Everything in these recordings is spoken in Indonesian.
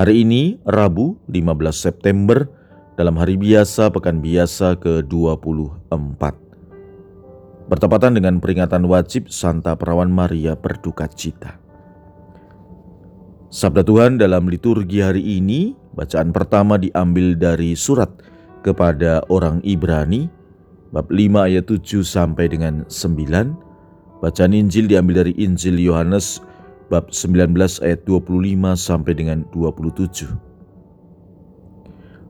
Hari ini Rabu 15 September dalam hari biasa pekan biasa ke-24. Bertepatan dengan peringatan wajib Santa Perawan Maria berduka cita. Sabda Tuhan dalam liturgi hari ini, bacaan pertama diambil dari surat kepada orang Ibrani, bab 5 ayat 7 sampai dengan 9. Bacaan Injil diambil dari Injil Yohanes bab 19 ayat 25 sampai dengan 27.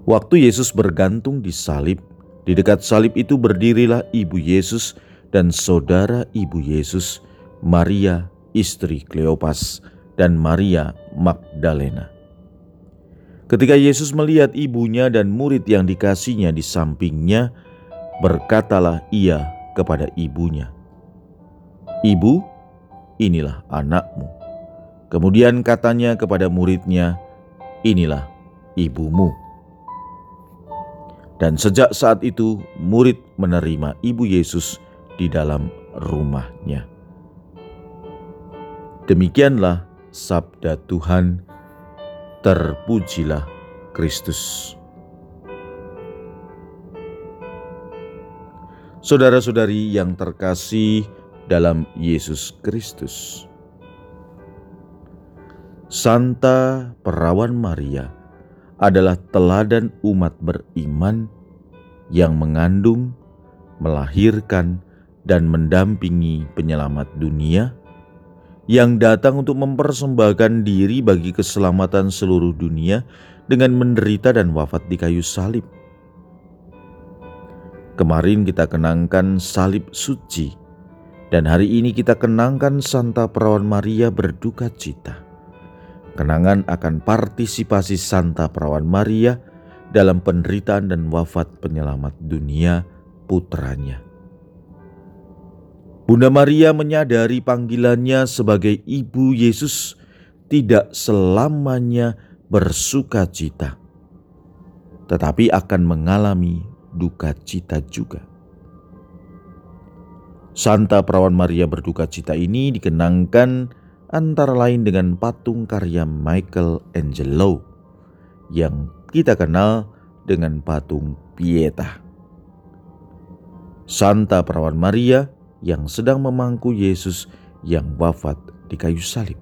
Waktu Yesus bergantung di salib, di dekat salib itu berdirilah ibu Yesus dan saudara ibu Yesus, Maria istri Kleopas dan Maria Magdalena. Ketika Yesus melihat ibunya dan murid yang dikasihnya di sampingnya, berkatalah ia kepada ibunya, "Ibu, inilah anakmu." Kemudian katanya kepada muridnya, "Inilah ibumu." Dan sejak saat itu, murid menerima ibu Yesus di dalam rumahnya. Demikianlah sabda Tuhan. Terpujilah Kristus. Saudara-saudari yang terkasih dalam Yesus Kristus. Santa Perawan Maria adalah teladan umat beriman yang mengandung, melahirkan, dan mendampingi penyelamat dunia yang datang untuk mempersembahkan diri bagi keselamatan seluruh dunia dengan menderita dan wafat di kayu salib. Kemarin kita kenangkan salib suci, dan hari ini kita kenangkan Santa Perawan Maria berduka cita kenangan akan partisipasi Santa Perawan Maria dalam penderitaan dan wafat penyelamat dunia putranya. Bunda Maria menyadari panggilannya sebagai ibu Yesus tidak selamanya bersuka cita, tetapi akan mengalami duka cita juga. Santa Perawan Maria berduka cita ini dikenangkan antara lain dengan patung karya Michael Angelo yang kita kenal dengan patung Pieta. Santa Perawan Maria yang sedang memangku Yesus yang wafat di kayu salib.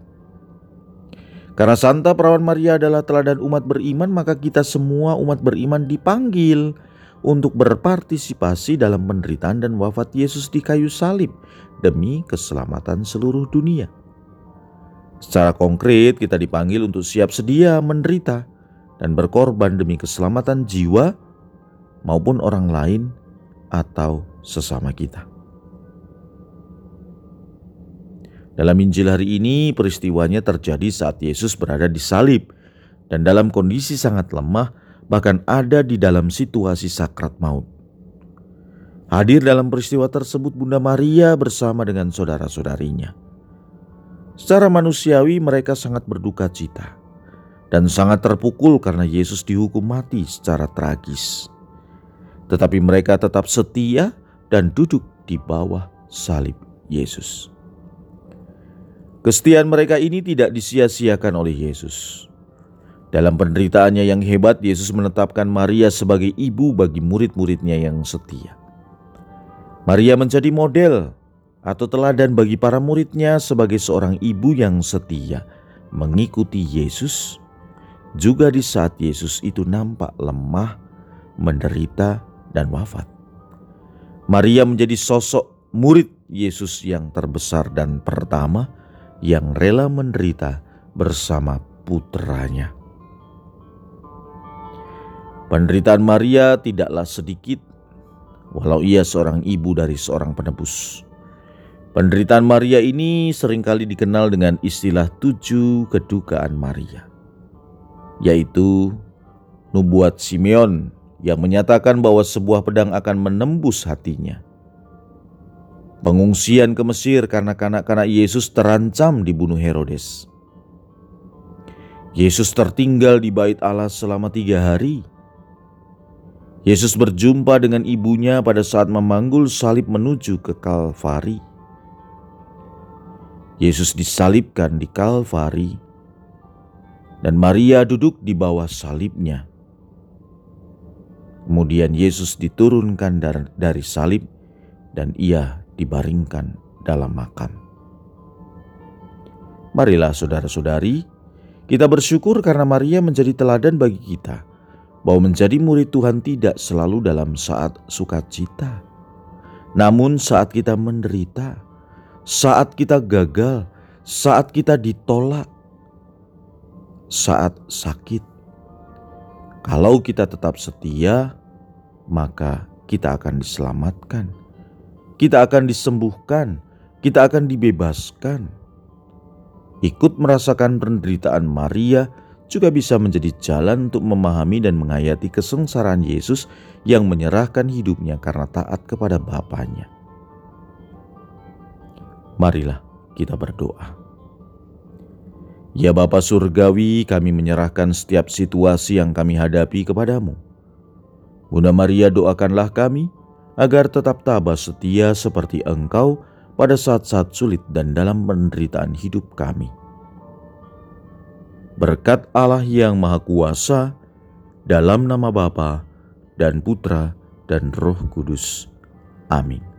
Karena Santa Perawan Maria adalah teladan umat beriman, maka kita semua umat beriman dipanggil untuk berpartisipasi dalam penderitaan dan wafat Yesus di kayu salib demi keselamatan seluruh dunia. Secara konkret, kita dipanggil untuk siap sedia menderita dan berkorban demi keselamatan jiwa maupun orang lain atau sesama kita. Dalam Injil hari ini, peristiwanya terjadi saat Yesus berada di salib dan dalam kondisi sangat lemah, bahkan ada di dalam situasi sakrat maut. Hadir dalam peristiwa tersebut Bunda Maria bersama dengan saudara-saudarinya. Secara manusiawi mereka sangat berduka cita dan sangat terpukul karena Yesus dihukum mati secara tragis. Tetapi mereka tetap setia dan duduk di bawah salib Yesus. Kesetiaan mereka ini tidak disia-siakan oleh Yesus. Dalam penderitaannya yang hebat, Yesus menetapkan Maria sebagai ibu bagi murid-muridnya yang setia. Maria menjadi model atau teladan bagi para muridnya sebagai seorang ibu yang setia mengikuti Yesus juga di saat Yesus itu nampak lemah, menderita, dan wafat. Maria menjadi sosok murid Yesus yang terbesar dan pertama yang rela menderita bersama putranya. Penderitaan Maria tidaklah sedikit, walau ia seorang ibu dari seorang penebus. Penderitaan Maria ini sering kali dikenal dengan istilah tujuh kedukaan Maria. yaitu nubuat Simeon yang menyatakan bahwa sebuah pedang akan menembus hatinya. Pengungsian ke Mesir karena kanak-kanak Yesus terancam dibunuh Herodes. Yesus tertinggal di bait Allah selama tiga hari. Yesus berjumpa dengan ibunya pada saat memanggul salib menuju ke Kalvari. Yesus disalibkan di Kalvari, dan Maria duduk di bawah salibnya. Kemudian Yesus diturunkan dari salib, dan Ia dibaringkan dalam makam. Marilah, saudara-saudari, kita bersyukur karena Maria menjadi teladan bagi kita bahwa menjadi murid Tuhan tidak selalu dalam saat sukacita, namun saat kita menderita, saat kita gagal, saat kita ditolak, saat sakit. Kalau kita tetap setia, maka kita akan diselamatkan, kita akan disembuhkan, kita akan dibebaskan. Ikut merasakan penderitaan Maria juga bisa menjadi jalan untuk memahami dan menghayati kesengsaraan Yesus yang menyerahkan hidupnya karena taat kepada Bapaknya. Marilah kita berdoa. Ya Bapa Surgawi, kami menyerahkan setiap situasi yang kami hadapi kepadamu. Bunda Maria doakanlah kami agar tetap tabah setia seperti Engkau pada saat-saat sulit dan dalam penderitaan hidup kami. Berkat Allah yang Maha Kuasa, dalam nama Bapa dan Putra dan Roh Kudus. Amin.